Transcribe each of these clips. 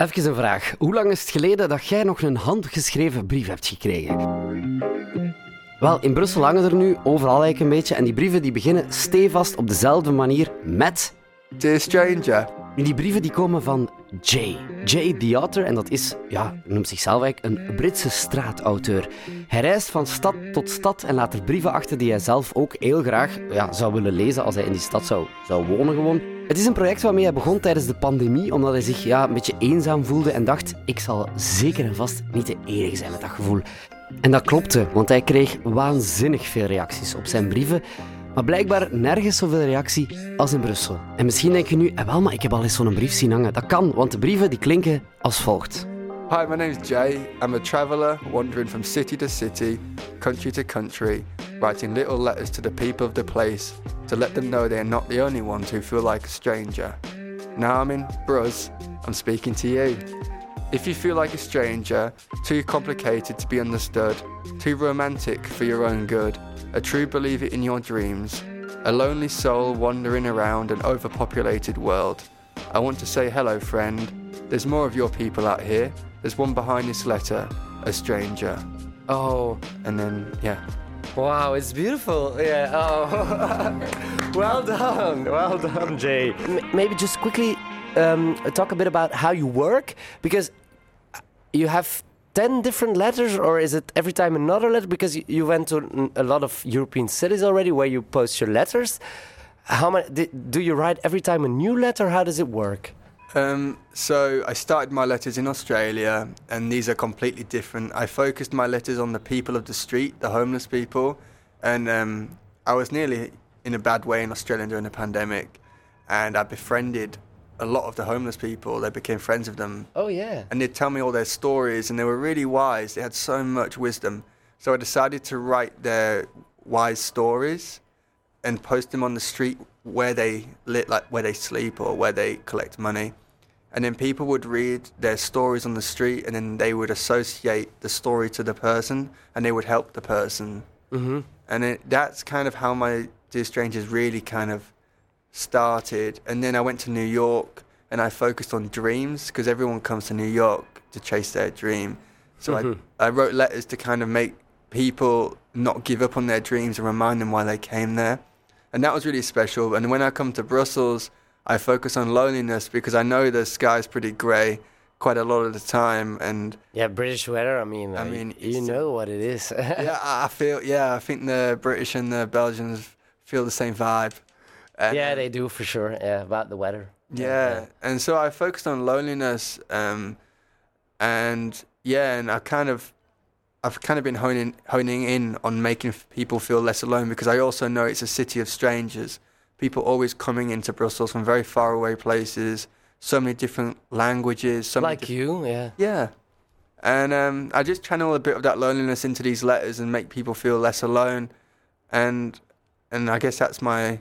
Even een vraag. Hoe lang is het geleden dat jij nog een handgeschreven brief hebt gekregen? Wel, in Brussel hangen er nu overal eigenlijk een beetje. En die brieven die beginnen stevast op dezelfde manier met... Dear stranger. Nu, die brieven die komen van Jay. Jay the Author. En dat is, ja, noemt zichzelf eigenlijk een Britse straatauteur. Hij reist van stad tot stad en laat er brieven achter die hij zelf ook heel graag ja, zou willen lezen als hij in die stad zou, zou wonen gewoon. Het is een project waarmee hij begon tijdens de pandemie, omdat hij zich ja, een beetje eenzaam voelde en dacht, ik zal zeker en vast niet de enige zijn met dat gevoel. En dat klopte, want hij kreeg waanzinnig veel reacties op zijn brieven. Maar blijkbaar nergens zoveel reactie als in Brussel. En misschien denk je nu, eh, wel, maar ik heb al eens zo'n brief zien hangen. Dat kan, want de brieven die klinken als volgt. Hi, my name is Jay. I'm a traveller wandering from city to city, country to country, writing little letters to the people of the place to let them know they are not the only ones who feel like a stranger. Now I'm in Bruz, I'm speaking to you. If you feel like a stranger, too complicated to be understood, too romantic for your own good, a true believer in your dreams, a lonely soul wandering around an overpopulated world, I want to say hello, friend. There's more of your people out here. There's one behind this letter, a stranger. Oh, And then, yeah. wow, it's beautiful. Yeah, oh. well done, well done, Jay. maybe just quickly um, talk a bit about how you work, because you have 10 different letters, or is it every time another letter? Because you went to a lot of European cities already where you post your letters. How many do you write every time a new letter? How does it work? Um, so I started my letters in Australia, and these are completely different. I focused my letters on the people of the street, the homeless people, and um, I was nearly in a bad way in Australia during the pandemic, and I befriended a lot of the homeless people. They became friends with them, Oh yeah. and they'd tell me all their stories, and they were really wise. They had so much wisdom. So I decided to write their wise stories and post them on the street where they lit, like where they sleep or where they collect money. And then people would read their stories on the street, and then they would associate the story to the person, and they would help the person. Mm-hmm. And it, that's kind of how my Dear Strangers really kind of started. And then I went to New York and I focused on dreams because everyone comes to New York to chase their dream. So Mhm. I, I wrote letters to kind of make people not give up on their dreams and remind them why they came there. And that was really special. And when I come to Brussels, I focus on loneliness because I know the sky's pretty grey quite a lot of the time. And Yeah, British weather. I mean, I mean, you know what it is. yeah, I feel. Yeah, I think the British and the Belgians feel the same vibe. And, yeah, they do for sure. Yeah, about the weather. Yeah, and so I focused on loneliness, um, and yeah, and I kind of, I've kind of been honing honing in on making people feel less alone because I also know it's a city of strangers. People always coming into Brussels from very far away places, so many different languages, so many like diff- you, yeah. yeah. And um, I just channel a bit of that loneliness into these letters and make people feel less alone, and and I guess that's my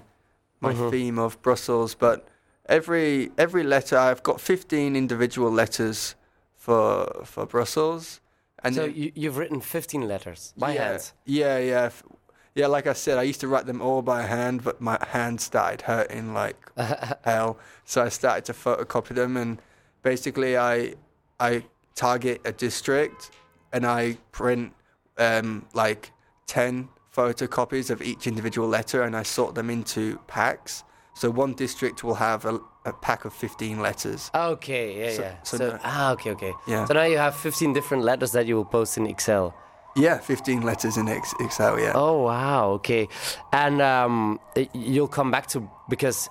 my Mhm. theme of Brussels. But every every letter, I've got fifteen individual letters for for Brussels, and so you, you've written 15 letters by yeah, hand. Yeah, yeah, yeah. Like I said, I used to write them all by hand, but my hand started hurting like hell. So I started to photocopy them, and basically, I I target a district, and I print um, like ten photocopies of each individual letter, and I sort them into packs. So one district will have a, a pack of fifteen letters. Okay, yeah, So- yeah. so So, no- ah, okay, okay. Yeah. So now you have 15 different letters that you will post in Ixelles. Yeah, fifteen letters in Ex- Ixelles. Yeah. Oh wow, okay. And um, you'll come back to because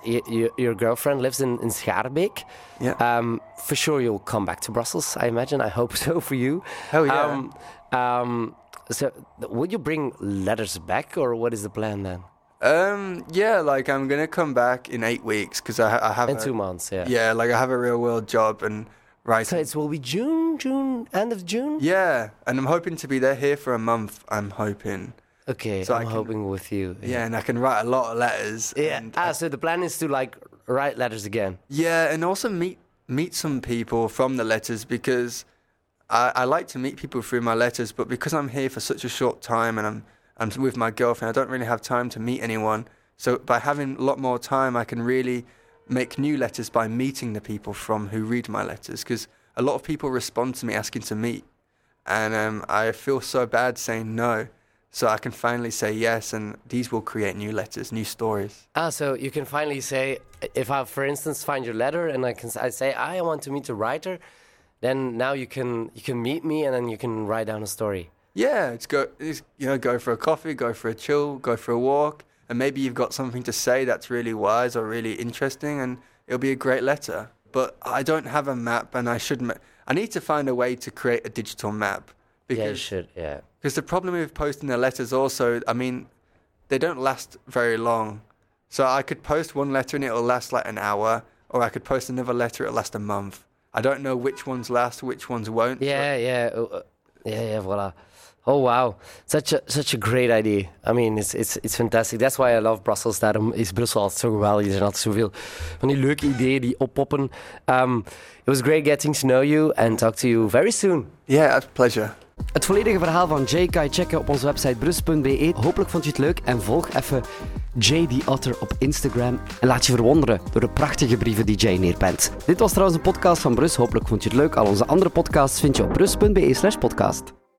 your girlfriend lives in in Schaarbeek. Yeah. Um, for sure, you'll come back to Brussels. I imagine. I hope so for you. Hell yeah. Um, um, so, will you bring letters back, or what is the plan then? Um, yeah, like I'm gonna come back in eight weeks because I, I have In a, two months, yeah. yeah, like I have a real world job and right. So it will be June, June, end of June. yeah, and I'm hoping to be there here for a month. I'm hoping. Okay, So I'm can- hoping with you. Yeah, and I can write a lot of letters. Yeah. And ah, I- so the plan is to like write letters again. yeah, and also meet meet some people from the letters because I, I like to meet people through my letters, but because I'm here for such a short time and I'm I'm with my girlfriend, I don't really have time to meet anyone. So by having a lot more time, I can really make new letters by meeting the people from who read my letters. Because a lot of people respond to me asking to meet, and um, I feel so bad saying no. So I can finally say yes, and these will create new letters, new stories. Ah, so you can finally say, if I, for instance, find your letter and I can I say I want to meet the writer, then now you can you can meet me and then you can write down a story. Yeah, it's go, it's, you know, go for a coffee, go for a chill, go for a walk, and maybe you've got something to say that's really wise or really interesting, and it'll be a great letter. But I don't have a map, and I should. Ma- I need to find a way to create a digital map yeah, you should. Yeah. Because the problem with posting the letters also, I mean, they don't last very long. So I could post one letter and it'll last like an hour, or I could post another letter, it'll last a month. I don't know which ones last, which ones won't. Yeah, yeah, uh, yeah, yeah. Voila. Oh wow, such a such a great idea. I mean, it's it's it's fantastic. That's why I love Brussels. Daarom is Brussel altijd zo geweldig. Er zijn altijd zoveel van die leuke ideeën die oppoppen. Um, it was great getting to know you and talk to you very soon. Yeah, a pleasure. Het volledige verhaal van Jay kan je checken op onze website brus.be. Hopelijk vond je het leuk en volg even Jay the Otter op Instagram. En laat je verwonderen door de prachtige brieven die Jay neerpent. Dit was trouwens een podcast van Brus. Hopelijk vond je het leuk. Al onze andere podcasts vind je op brus.be slash podcast.